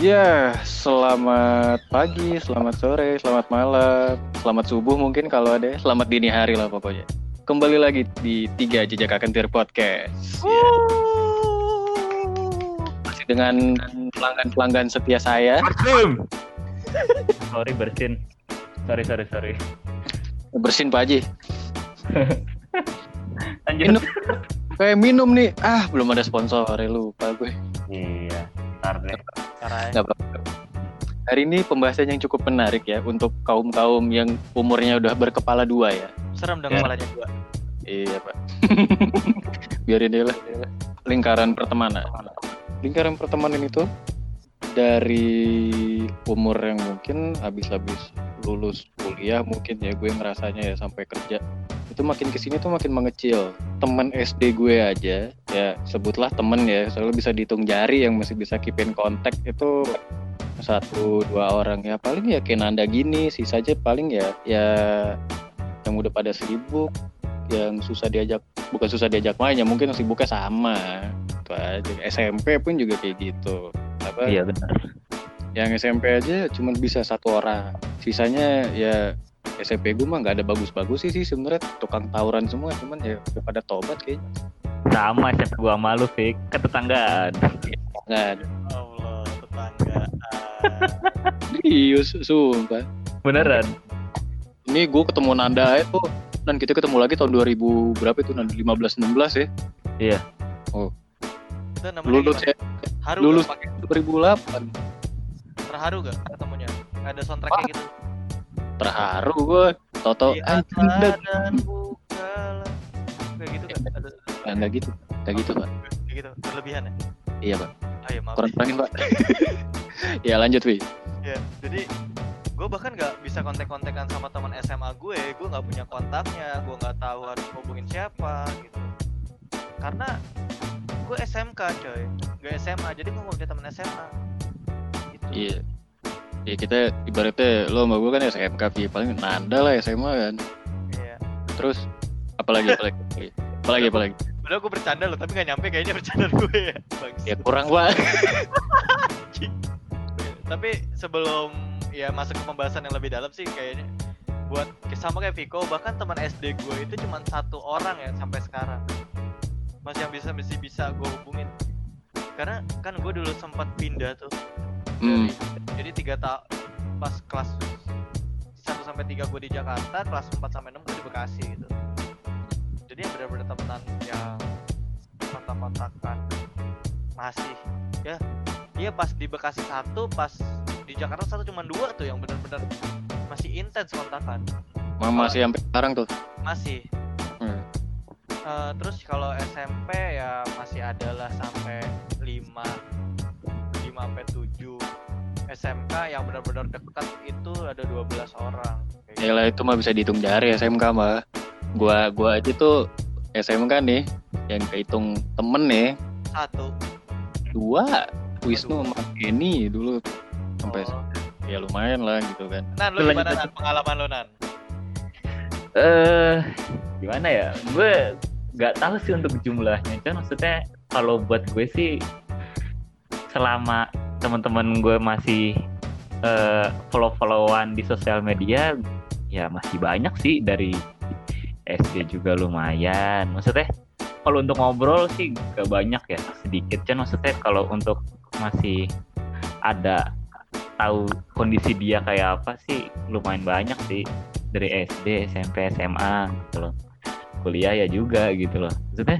Ya, selamat pagi, selamat sore, selamat malam, selamat subuh mungkin kalau ada, selamat dini hari lah pokoknya. Kembali lagi di Tiga Jejak Akentir Podcast. Ya. Masih dengan pelanggan-pelanggan setia saya. Bersin. sorry bersin. Sorry sorry sorry. Bersin Pak Haji. Lanjut. Minum. Kayak minum nih. Ah, belum ada sponsor, lupa gue. Iya. Ntar deh. Nggak apa-apa. Hari ini pembahasan yang cukup menarik ya untuk kaum-kaum yang umurnya udah berkepala dua ya. Serem dong Ya. kepalanya dua. Iya pak. Biarin dia lah. Lingkaran pertemanan. Lingkaran pertemanan itu dari umur yang mungkin habis-habis lulus kuliah mungkin ya gue ngerasanya ya sampai kerja itu makin ke sini tuh makin mengecil teman SD gue aja ya sebutlah temen ya. Soalnya bisa dihitung jari yang masih bisa keep in contact itu satu dua orang ya. Paling ya kayak Nanda gini sisa aja paling ya ya yang udah pada sibuk yang susah diajak bukan susah diajak main ya mungkin sibuknya sama. Itu aja. SMP pun juga kayak gitu. Apa? Iya benar. yang SMP aja cuma bisa satu orang. Sisanya ya SMP gue mah nggak ada bagus-bagus sih sih sebenarnya. Tukang tawuran semua cuman ya udah pada tobat kayaknya Sama siapa gua malu Fik. Ketetanggaan. nggak ada Allah, tetangga. serius sumpah Beneran. ini gue ketemu Nanda tuh dan kita ketemu lagi tahun 2000 berapa itu Nanda 15 16 ya Iya. Itu namanya lulus ya Haru lulus gak pakai 2008 terharu gak ketemunya? Ada soundtracknya gitu. terharu gue Toto Di atas dan. Kayak gitu kan? Ada Nah, nggak gitu nggak gitu pak kayak gitu. Berlebihan ya? iya pak Oh iya maaf. kurang kurangin pak ya lanjut wi Ya, jadi gue bahkan gak bisa kontak-kontakan sama teman SMA gue. Gue nggak punya kontaknya. Gue nggak tahu harus hubungin siapa gitu. Karena gue SMK coy, gak SMA. Jadi gue nggak punya teman SMA. Gitu. iya ya kita ibaratnya lo sama gue kan SMK Vi. paling Nanda lah SMA kan Iya. terus apalagi apalagi apalagi, apalagi. Padahal gue bercanda loh, tapi gak nyampe kayaknya bercanda gue ya. Bagus. ya kurang pak Tapi sebelum ya masuk ke pembahasan yang lebih dalam sih kayaknya buat sama kayak Viko bahkan teman SD gue itu cuma satu orang ya sampai sekarang masih yang bisa masih bisa gue hubungin karena kan gue dulu sempat pindah tuh hmm. jadi tiga tahun pas kelas 1 sampai 3 gue di Jakarta kelas 4 sampai 6 gue di Bekasi gitu kontak-kontakan masih. Ya. Iya pas di Bekasi satu pas di Jakarta satu cuma dua tuh yang benar-benar masih intens kontakan. Mama masih sampai sekarang tuh? Masih. Hmm. Eh, terus kalau SMP ya masih ada lah sampai 5 5 sampai 7 SMK yang benar-benar dekat itu ada 12 orang. Kayak ya lah itu mah bisa dihitung jari SMK mah gua gua aja tuh SMK nih yang kehitung temen nih satu dua Wisnu sama Kenny dulu sampai Oh. ya lumayan lah gitu kan Nan lu gimana. Nan pengalaman lu Nan Eh gimana ya? Gue nggak tahu sih untuk jumlahnya. Cuman maksudnya kalau buat gue sih selama teman-teman gue masih eh, follow-followan di sosial media ya masih banyak sih dari SD juga lumayan. Maksudnya kalau untuk ngobrol sih gak banyak ya sedikit. Cuman maksudnya kalau untuk masih ada tahu kondisi dia kayak apa sih lumayan banyak sih dari SD, SMP, SMA gitu loh. Kuliah ya juga gitu loh. Maksudnya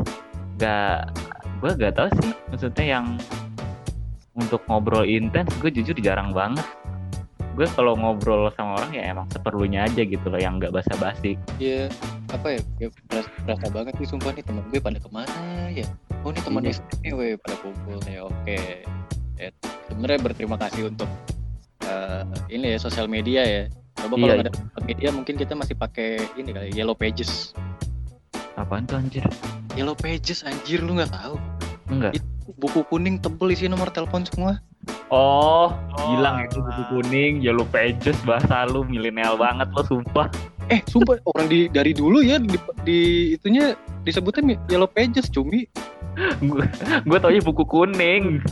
gak gue gak tahu sih maksudnya yang untuk ngobrol intens gue jujur jarang banget. Gue kalau ngobrol sama orang ya emang seperlunya aja gitu loh yang gak basa-basi. ya apa ya, ya berasa, berasa banget nih sumpah nih temen gue pada ke mana ya oh nih teman Iya. SD nih weh pada kumpul ya oke ya, sebenarnya berterima kasih untuk eh, ini ya sosial media ya coba kalau Iya, nggak ada sosial media mungkin kita masih pakai ini kali yellow pages Apaan tuh anjir? yellow pages anjir lu nggak tahu Enggak. buku kuning tebel isi nomor telepon semua Oh, Oh, itu buku kuning, yellow pages bahasa lu milenial banget lo sumpah. Eh sumpah orang di dari dulu ya di, di itunya disebutnya yellow pages cumi gue gue taunya buku kuning.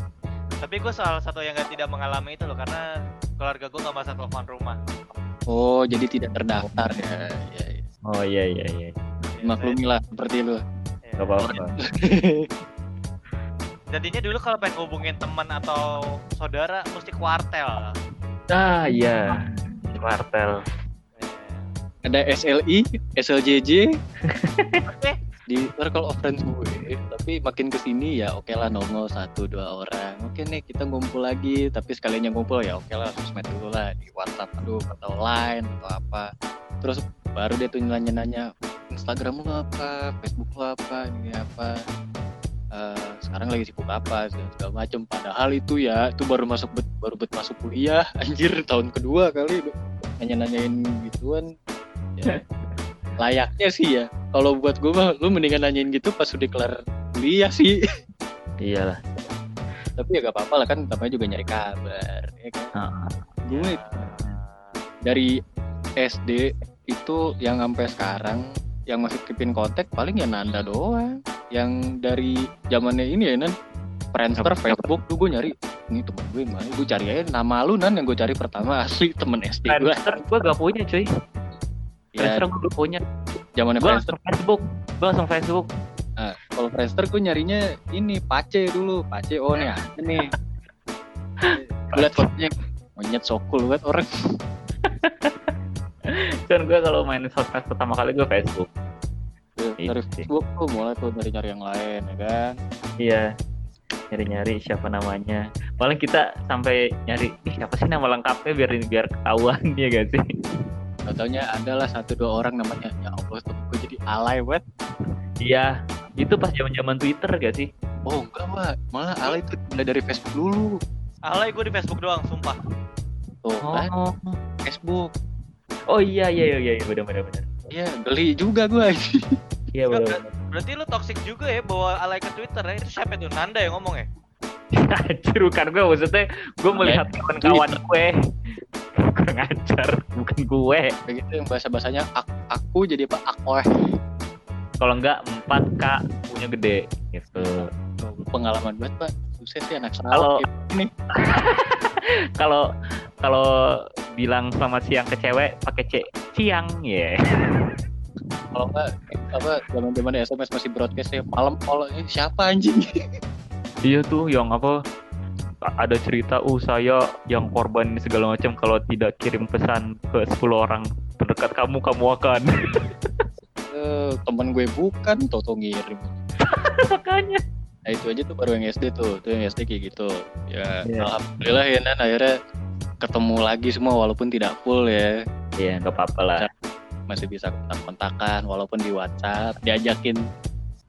Tapi gue salah satu yang gak tidak mengalami itu loh karena keluarga gue gak masa telepon rumah. Oh, jadi tidak terdaftar ya. ya, ya. Oh iya iya iya. Ya, Maklumi lah seperti lu. Gak apa-apa. Jadinya dulu kalau pengen hubungin teman atau saudara mesti kuartel. Ah iya. Martel. Ada SLI, SLJJ di circle of friends gue. Tapi makin ke sini ya oke lah nongol satu dua orang. Oke nih kita ngumpul lagi. Tapi sekalinya ngumpul ya oke lah sosmed dulu lah di WhatsApp aduh atau Line atau apa. Terus baru dia tuh nanya-nanya Instagram lu apa, Facebook lu apa, ini apa. Eh, sekarang lagi sibuk apa segala, segala macem padahal itu ya itu baru masuk bet, baru bet masuk kuliah anjir tahun kedua kali nanya nanyain gituan ya. Layaknya sih ya. Kalau buat gue mah lu mendingan nanyain gitu pas udah kelar kuliah sih. Iyalah. tapi ya gak apa-apa lah kan namanya juga nyari kabar ya kan? Ah, gue dari SD itu yang sampai sekarang yang masih keepin kontak paling ya Nanda doang. Yang dari zamannya ini ya Nan. Friendster? Facebook tuh gue nyari. Ini temen gue mana? Gue cari aja nama lu Nan yang gue cari pertama. Asli temen SD gue gue gak punya cuy. Ya Friendster gue punya. zamannya Gue Friendster langsung Facebook. Gue langsung Facebook. Nah, kalau Friendster gue nyarinya ini Pace dulu Pace oh nih ada nih gue liat fotonya monyet sokul banget orang Dan gue kalau main sosmed pertama kali gue Facebook. dari Iya. Facebook tuh mulai tuh dari cari yang lain ya kan Iya. Nyari-nyari siapa namanya. Paling kita sampai nyari, ih siapa sih nama lengkapnya biar biar ketahuan ya gak sih? Contohnya adalah satu dua orang namanya ya Allah temen gue jadi alay banget. Iya. Itu pas zaman zaman Twitter gak sih? Oh enggak pak, malah alay itu mulai dari Facebook dulu. Alay gue di Facebook doang, sumpah. Tuh kan Oh. Facebook. Oh iya iya iya iya benar benar benar. Iya geli juga gue. Iya benar. ber- berarti lu toxic juga ya bawa alay ke Twitter ya? Itu siapa tuh? Nanda yang ngomong ya? Anjir bukan gue maksudnya gue melihat kawan-kawan gue kurang ajar bukan gue. Begitu yang bahasa bahasanya aku jadi apa? Aku kalau enggak 4K punya gede gitu. Pengalaman banget pak. Sukses sih anak Kalau- ini. kalau kalau bilang selamat siang ke cewek pakai C siang ya. Kalau enggak apa zaman zaman SMS masih broadcast ya malam kalau eh, siapa anjing? iya tuh yang apa ada cerita uh saya yang korban ini segala macam kalau tidak kirim pesan ke 10 orang terdekat kamu kamu akan Eh, temen gue bukan, Toto ngirim. makanya Nah itu aja tuh baru yang SD tuh, tuh yang SD kayak gitu. Ya Iya. alhamdulillah ya Nan akhirnya ketemu lagi semua walaupun tidak full ya. ya nggak apa-apa lah Masih bisa kontak-kontakan walaupun di WhatsApp diajakin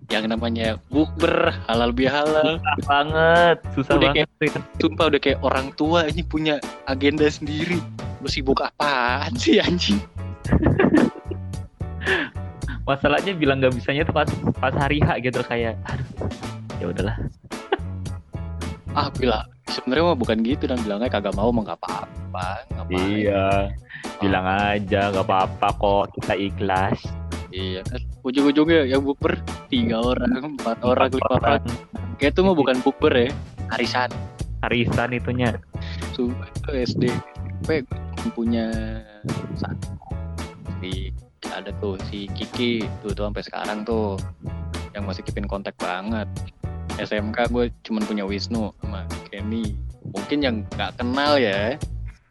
yang namanya bukber halal bihalal. susah banget susah Udah banget Twitter. Sumpah udah kayak orang tua ini punya agenda sendiri. Lu sibuk apaan sih anjing? masalahnya bilang nggak bisanya tuh pas pas hari H gitu kayak aduh ya udahlah Ah bilang sebenarnya mah bukan gitu dan bilangnya kagak mau mah nggak apa-apa. iya bilang aja nggak apa-apa kok kita ikhlas Iya kan. Ujung-ujungnya yang bukber tiga orang, empat orang, lima orang. Kayak itu mah bukan bukber ya, arisan. arisan itunya Sumpah itu SD gue punya satu si ada tuh si Kiki tuh tuh sampai sekarang tuh yang masih keepin kontak banget SMK gue cuman punya Wisnu sama Kenny mungkin yang nggak kenal ya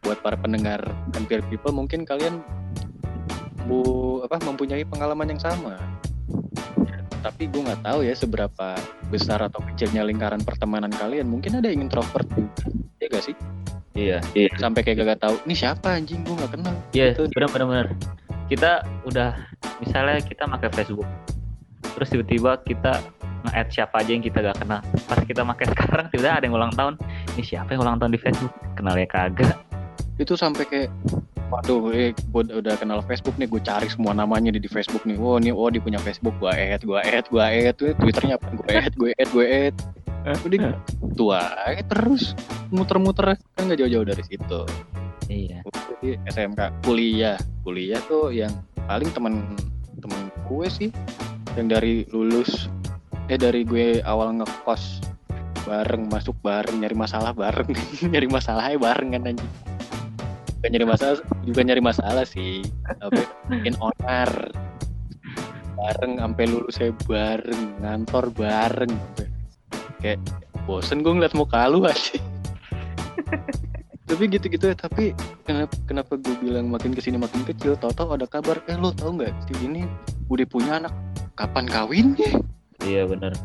buat para pendengar peer people mungkin kalian bu apa mempunyai pengalaman yang sama. Tapi gue nggak tahu ya seberapa besar atau kecilnya lingkaran pertemanan kalian. Mungkin ada yang introvert juga ya gak sih? Iya iya. Sampai kayak gak tahu ini siapa anjing? Gue nggak kenal. Iya Gitu. benar benar benar. Kita udah misalnya kita pakai Facebook terus tiba-tiba kita nge-add siapa aja yang kita gak kenal. Pas kita pakai sekarang tiba-tiba ada yang ulang tahun. Ini siapa yang ulang tahun di Facebook? Kenal ya kagak. Itu sampai kayak waduh eh, gue udah kenal Facebook nih gue cari semua namanya di, di Facebook nih. Oh nih oh dia punya Facebook. Gue add gue add gue add. Tuh twitternya apa? Gue add gue add gue add. Udah tua aja terus. Muter-muter. Kan nggak jauh-jauh dari situ. Iya. Jadi SMK kuliah. Kuliah tuh yang paling temen temen gue sih. Yang dari lulus. Eh dari gue awal ngekos. Bareng masuk bareng nyari masalah bareng. Nyari masalahnya bareng kan anjing bukan nyari masalah juga nyari masalah sih. Tapi in honor bareng sampai lulus saya bareng ngantor bareng. Kayak bosen gue ngeliat muka lu aja tapi gitu-gitu ya tapi kenapa kenapa gue bilang makin ke sini makin kecil? Tau-tau ada kabar eh lo tau nggak si ini udah punya anak? Kapan kawinnya? Iya bener.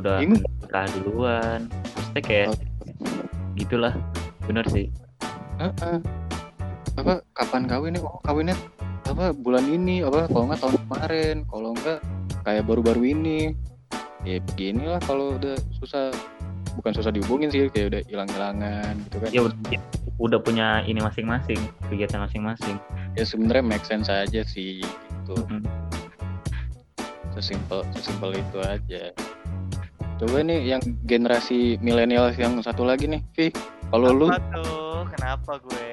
Udah nikah duluan. Maksudnya kayak Oh. gitulah. Bener sih. Heeh. Apa kapan kawinnya? Oh kawinnya apa bulan ini apa kalau nggak tahun kemarin kalau nggak kayak baru-baru ini. Ya beginilah kalau udah susah bukan susah dihubungin sih kayak udah hilang-hilangan gitu kan. Ya udah, udah punya ini masing-masing kegiatan masing-masing. Ya sebenarnya make sense aja sih gitu. Mm-mm. sesimpel sesimpel itu aja. Coba nih yang generasi milenial yang satu lagi nih Vi kalau lu? Tuh? Kenapa gue?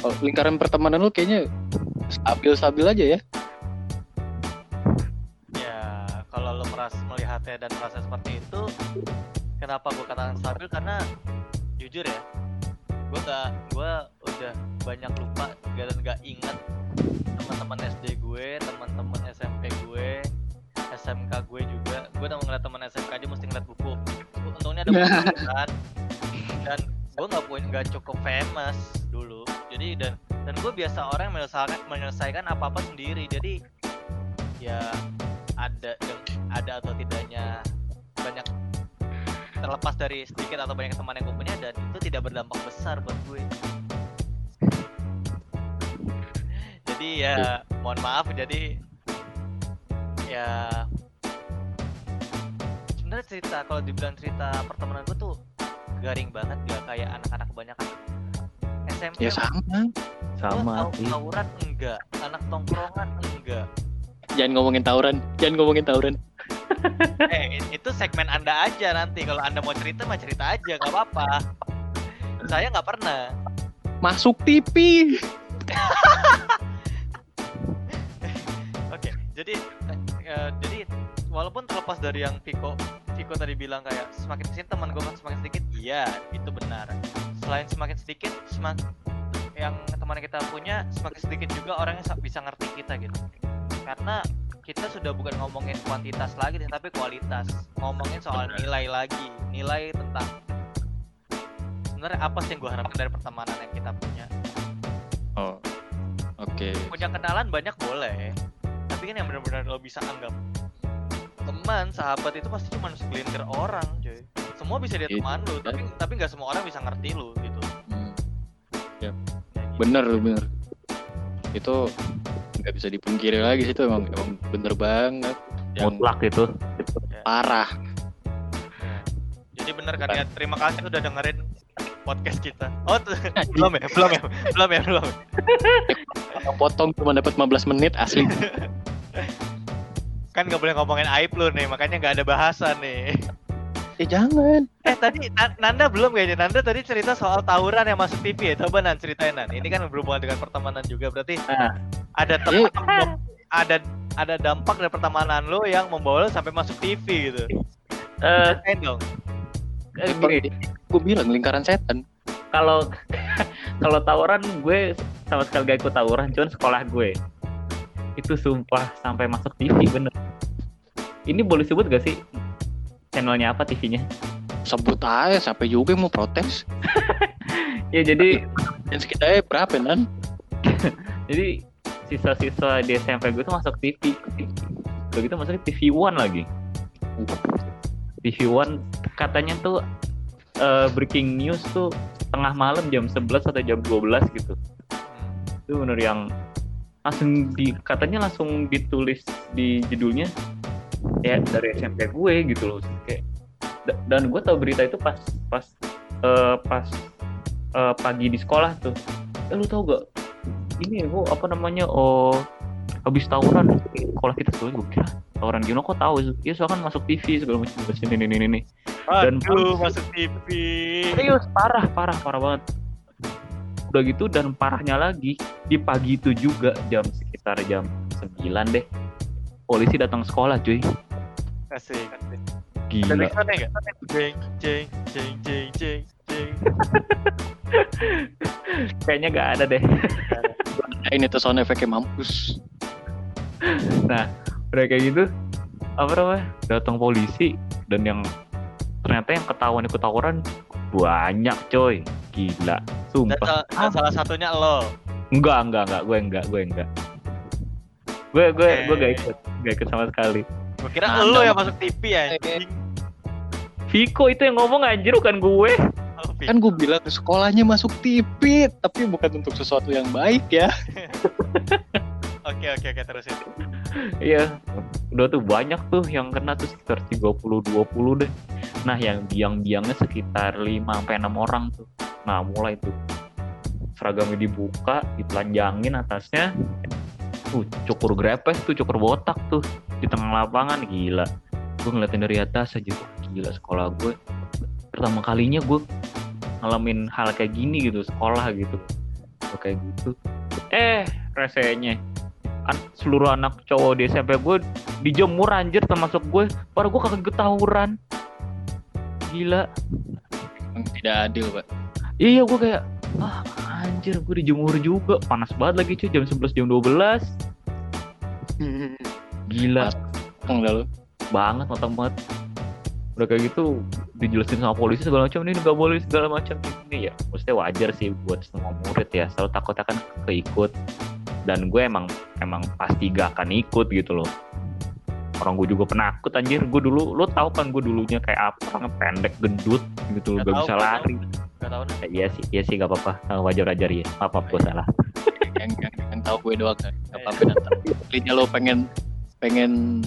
Kalau lingkaran pertemanan lu kayaknya stabil-stabil aja ya Ya, kalau lo merasa melihatnya dan merasa seperti itu, kenapa gue katakan stabil? Karena jujur ya, gue gak, gue udah banyak lupa dan gak ingat teman-teman SD gue, teman-teman SMP gue, SMK gue juga. Gue udah ngeliat teman SMK aja mesti ngeliat buku. Untungnya ada buku kan. Dan gue nggak punya nggak cukup famous. Jadi dan dan gue biasa orang yang menyelesaikan menyelesaikan apa apa sendiri. Jadi ya ada yang ada atau tidaknya banyak terlepas dari sedikit atau banyak teman yang gue punya dan itu tidak berdampak besar buat gue jadi ya mohon maaf jadi ya sebenarnya cerita kalau dibilang cerita pertemanan gue tuh garing banget gak kayak anak-anak kebanyakan SMP ya sama. sama. Tahu sih tawuran enggak? Anak tongkrongan enggak? Jangan ngomongin tawuran jangan ngomongin tawuran. Eh itu segmen anda aja nanti. Kalau anda mau cerita mah cerita aja nggak apa-apa. Saya nggak pernah. Masuk TV oke jadi eh, eh, jadi walaupun terlepas dari yang Viko Viko tadi bilang kayak semakin ke sini teman gue semakin sedikit iya itu benar selain semakin sedikit semakin yang teman kita punya semakin sedikit juga orang yang sa- bisa ngerti kita gitu. Karena kita sudah bukan ngomongin kuantitas lagi tapi kualitas. Ngomongin soal nilai lagi nilai tentang sebenarnya apa sih yang gue harapkan dari pertemanan yang kita punya. Oh oke. Punya kenalan banyak boleh tapi kan yang benar-benar lo bisa anggap teman sahabat itu pasti cuma segelintir orang semua bisa dia Iya. teman lu tapi tapi nggak semua orang bisa ngerti lu gitu. Hmm, Kayak gitu. bener bener. Itu nggak bisa dipungkiri lagi sih itu emang emang bener banget. Ya. mutlak itu. Parah. Ya. jadi bener kan ya terima kasih udah dengerin podcast kita. Oh belum ya belum ya belum ya belum. Ya. Potong potong cuma dapat 15 menit asli. Kan nggak boleh ngomongin aib lu nih makanya nggak ada bahasa nih eh jangan. Eh tadi Na- Nanda belum kayaknya. Nanda tadi cerita soal tawuran yang masuk TV ya. Coba Nan ceritain Nan. Ini kan berhubungan dengan pertemanan juga. Berarti Nah. ada tempat ada ada dampak dari pertemanan lo yang membawa lo sampai masuk TV gitu. Eh. Ceritain dong. Eh, gini gue bilang lingkaran setan. Kalau kalau tawuran gue sama sekali gak ikut tawuran. Cuman sekolah gue. Itu sumpah sampai masuk TV bener. Ini boleh sebut gak sih channelnya apa TV-nya sebut aja sampai juga yang mau protes. Ya jadi dan sekitarnya berapa nan? Jadi siswa-siswa di SMP gue tuh masuk TV begitu masuk TV One lagi. TV One katanya tuh eh, breaking news tuh tengah malam jam 11 atau jam 12 gitu. Itu bener yang langsung di katanya langsung ditulis di judulnya ya dari SMP gue gitu loh. Kayak da- dan gue tahu berita itu pas pas eh, pas eh, pagi di sekolah tuh. Eh lu tau gak ini gue apa namanya oh habis tawuran sekolah kita tuh gue kira tawuran gimana kok tahu ya soalnya kan masuk TV segala macam ini ini ini ini. Dan Aduh, masuk TV serius parah parah parah banget. Udah gitu dan parahnya lagi di pagi itu juga jam sekitar jam 9 deh polisi datang sekolah cuy. Asik gila? Jeng jeng jeng jeng jeng jeng. kayaknya gak ada deh. Nah, ini tuh sound efeknya mampus. udah kayak gitu apa namanya? Datang polisi dan yang ternyata yang ketahuan ikut tawuran banyak coy. Gila Dan, sumpah sal- dan salah satunya lo. enggak enggak enggak. Gue enggak gue enggak gue gue gue gak ikut gak ikut sama sekali. Gue kira Nah, lo Anda- yang masuk TV ya. Viko itu yang ngomong anjir bukan gue. Oh, Kan gue bilang sekolahnya masuk TV, tapi bukan untuk sesuatu yang baik ya. Oke oke oke terusin. iya. Udah tuh banyak tuh yang kena tuh sekitar 30-20 deh. Nah yang biang-biangnya sekitar 5 sampai 6 orang tuh. Nah mulai tuh. Seragamnya dibuka ditelanjangin atasnya tuh cukur grepes tuh cukur botak tuh. Di tengah lapangan gila. Gue ngeliatin dari atas aja gila sekolah gue pertama kalinya gue ngalamin hal kayak gini gitu sekolah gitu. Kayak gitu. Eh resenya. An- seluruh anak cowok di SMP gue dijemur anjir termasuk gue padahal gue kagak ketahuan. Gila. Tidak adil, Pak. iya gue kayak ah anjir gue dijemur juga. Panas banget lagi cuy. Jam 11 jam 12 gila. Lu. banget matang banget. Udah kayak gitu dijelasin sama polisi segala macam. Ini nggak boleh segala macam. Ini ya maksudnya wajar sih buat semua murid ya. Selalu takutnya kan keikut. Dan gue emang emang pasti gak akan ikut gitu loh. Orang gue juga penakut anjir. Gue dulu lo tau kan gue dulunya kayak apa? Orang pendek gendut gitu gak tahu, bisa lari Gak tau. Eh, iya sih iya sih gak apa-apa. Eh, wajar wajar ya maaf maaf gue salah. Yang yang, yang tahu gue doang kan. Gak apa-apa nanti. Linya lo pengen pengen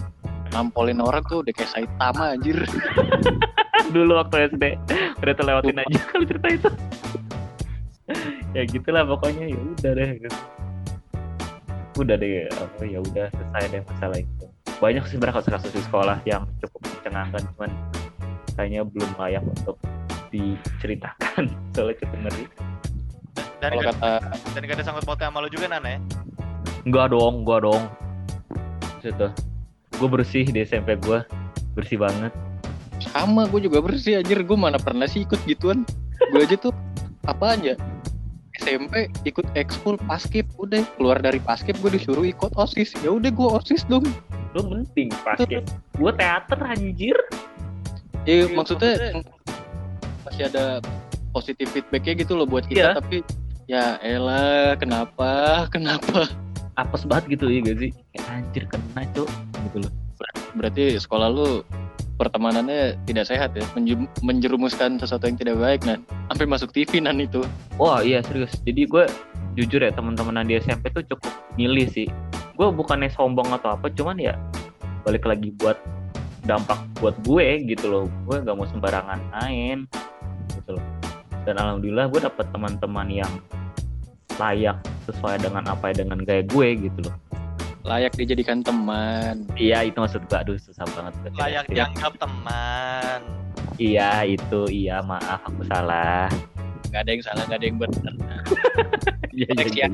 nampolin orang tuh udah kayak Saitama anjir. dulu waktu SD udah terlewatin aja kalau cerita itu. Ya gitulah pokoknya ya udah deh. Udah deh apa ya udah selesai deh masalah itu. Banyak sih sebenarnya kasus-kasus di sekolah yang cukup mencengangkan cuman kayaknya belum layak untuk diceritakan. Soalnya cukup ngeri Dan Kalau gak, kata dan gak ada sangkut pautnya sama lo juga Nana ya? enggak dong enggak dong. Situ gue bersih di SMP gue bersih banget. Sama gue juga bersih anjir. Gue mana pernah sih ikut gituan? Gue aja tuh apa aja SMP ikut ekskul paskib udah. Keluar dari paskib gue disuruh ikut osis. Ya udah gue osis dong. Lu penting pasti gue teater anjir. Ya maksudnya masih ada positif feedbacknya gitu loh buat kita Iya. tapi ya elah kenapa kenapa apes banget gitu ya gak sih kayak anjir kena cok gitu loh berarti sekolah lu pertemanannya tidak sehat ya Menjem- menjerumuskan sesuatu yang tidak baik nan sampai masuk TV nan itu Wah iya serius. Jadi gue jujur ya teman-temanan di SMP tuh cukup milih sih. Gue bukannya sombong atau apa, cuman ya balik lagi buat dampak buat gue gitu loh. Gue gak mau sembarangan main gitu loh. Dan alhamdulillah gue dapet teman-teman yang layak sesuai dengan apa ya dengan gaya gue gitu loh. layak dijadikan teman Iya itu maksud gue. Aduh susah banget. Layak Iya. dianggap teman. Iya itu iya maaf aku salah. nggak ada yang salah nggak ada yang benar Iya Konteks ya.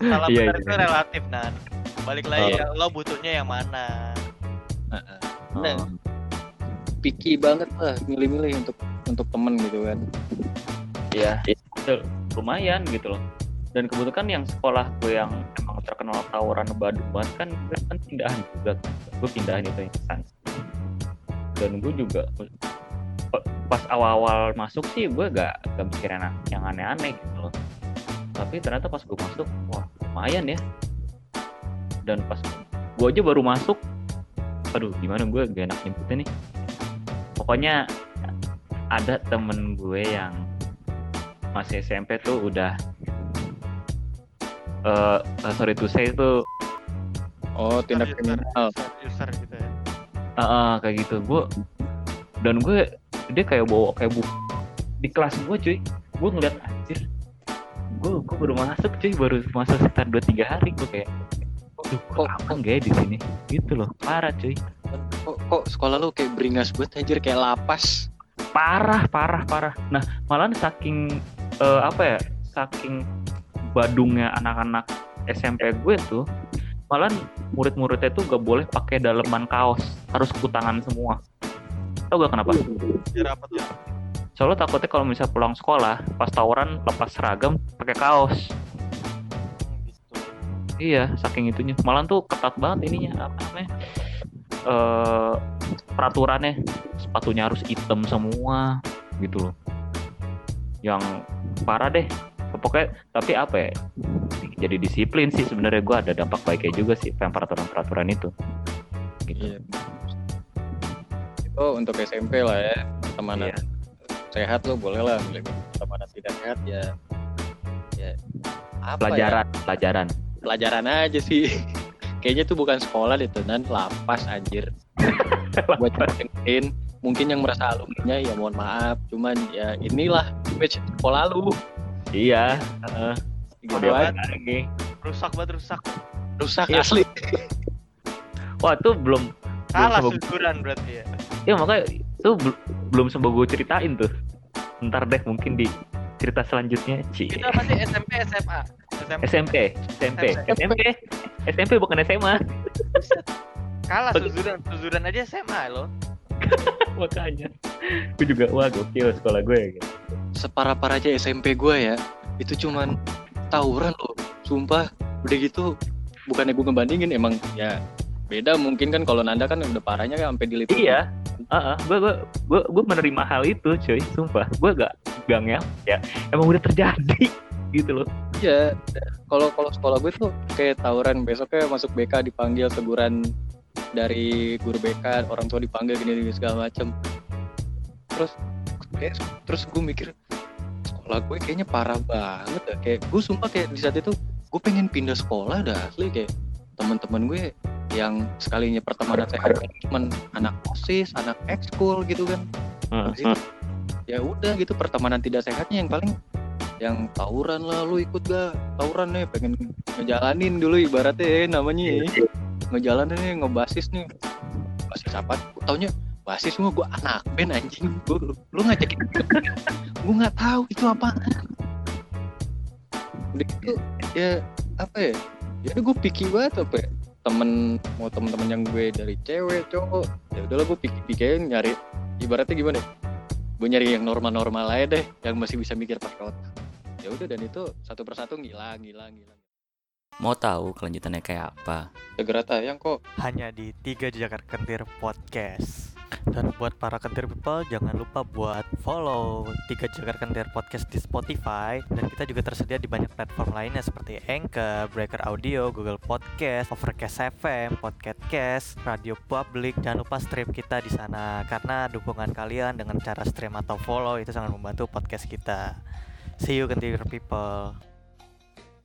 Salah Iya, benar iya. itu relatif Nan. Balik lagi Oh. lo butuhnya yang mana. Oh. picky banget lah milih-milih untuk untuk temen gitu kan Iya, itu lumayan gitu loh. Dan kebetulan yang sekolah gue yang emang terkenal tawuran Badung banget kan gue kan pindahan juga. Gue pindahan itu yang sana. Dan gue juga pas awal-awal masuk sih gue gak, gak mikir enak yang aneh-aneh gitu loh. Tapi ternyata pas gue masuk, wah lumayan ya. Dan pas gue aja baru masuk, aduh gimana gue gak enak nyebutnya nih. Pokoknya ada temen gue yang masih SMP tuh udah eh uh, sorry to say itu oh tindak kriminal. user, user gitu ya. eh, eh, kayak gitu. Gue dan gue dia kayak bawa kayak buku di kelas gue cuy. Gue ngeliat anjir gue gue baru masuk cuy. Baru masuk sekitar dua tiga hari. Gue kayak Duh, kok aman gak ya di sini? Gitu loh parah cuy. Kok, kok sekolah lu kayak beringas banget anjir. Kayak lapas parah parah parah nah malah saking eh, apa ya saking badungnya anak-anak SMP gue tuh malah murid-muridnya tuh gak boleh pakai daleman kaos harus kutangan semua Tau gak kenapa? Apa tuh? Soalnya takutnya kalau misalnya pulang sekolah, pas tawuran lepas seragam, pakai kaos. Gitu. Iya, saking itunya. Malah tuh ketat banget ininya apa namanya? Eh peraturannya sepatunya harus hitam semua gitu loh. Yang parah deh. Pokoknya tapi apa ya? Jadi disiplin sih sebenarnya gua ada dampak baiknya juga sih yang peraturan-peraturan itu. Gitu. Iya. Itu untuk SMP lah ya, pertemanan Iya. sehat lo boleh lah pertemanan tidak sehat ya. Ya apa ya? Pelajaran, pelajaran. Pelajaran aja sih. Kayaknya tuh bukan sekolah deh tenan, lapas anjir. Buat dengerin, mungkin yang merasa alumninya ya mohon maaf, cuman ya inilah image sekolah lu. Iya, heeh. Gitu aja. lagi. Rusak banget rusak. Rusak Iya. asli. Wah, tuh belum Kalah Belum berarti ya. ya makanya tuh bel- belum sempat gue ceritain tuh. Ntar deh mungkin di cerita selanjutnya. Ci. Kita masih SMP SMA. SMP. SMP, SMP, SMP. SMP, SMP bukan SMA. Kalah suzuran, suzuran aja SMA loh. Makanya. Gue juga wah gokil sekolah gue gitu. Separah-parahnya SMP gue ya, itu cuman tawuran loh. Sumpah, udah gitu bukannya gue ngebandingin emang ya beda mungkin kan kalau Nanda kan udah parahnya kan sampai diliput. Iya. Heeh, gue gue gue gue menerima hal itu, cuy. Sumpah, gue gak gang ya. Ya, emang udah terjadi gitu loh. Iya. Kalau kalau sekolah gue tuh kayak tawuran besoknya masuk BK dipanggil teguran dari guru BK, orang tua dipanggil gini, gini segala macem. Terus kayak, terus gue mikir sekolah gue kayaknya parah banget ya. Kayak gue sumpah kayak di saat itu gue pengen pindah sekolah dah asli kayak teman-teman gue yang sekalinya pertemanan sehat cuman anak osis, anak ekskul gitu kan. Habis itu, ya udah gitu pertemanan tidak sehatnya yang paling yang tawuran lah lu ikut gak tawuran nih pengen ngejalanin dulu ibaratnya ya, namanya ya. Ngejalanin nih ngebasis nih. Basis apa? Gua taunya basis gua gua anak band anjing. Gua, lu ngajakin gua nggak tahu itu apa udah gitu ya apa ya? Ya gua pikir banget apa ya? Temen mau temen-temen yang gue dari cewek cowok ya udahlah gue pikir-pikirin nyari. Ibaratnya gimana ya? gue nyari yang normal-normal aja deh yang masih bisa mikir pakai otak. Ya udah dan itu satu persatu ngilang ngilang ngilang Mau tahu kelanjutannya kayak apa? segera tayang kok Hanya di tiga jejak kentir podcast. Dan buat para kentir people jangan lupa buat follow tiga jejak kentir podcast di Spotify dan kita juga tersedia di banyak platform lainnya seperti Anchor, Breaker Audio, Google Podcast, Overcast FM, Podcast Cast, Radio Public. Jangan lupa stream kita di sana karena dukungan kalian dengan cara stream atau follow itu sangat membantu podcast kita. See you kentir people.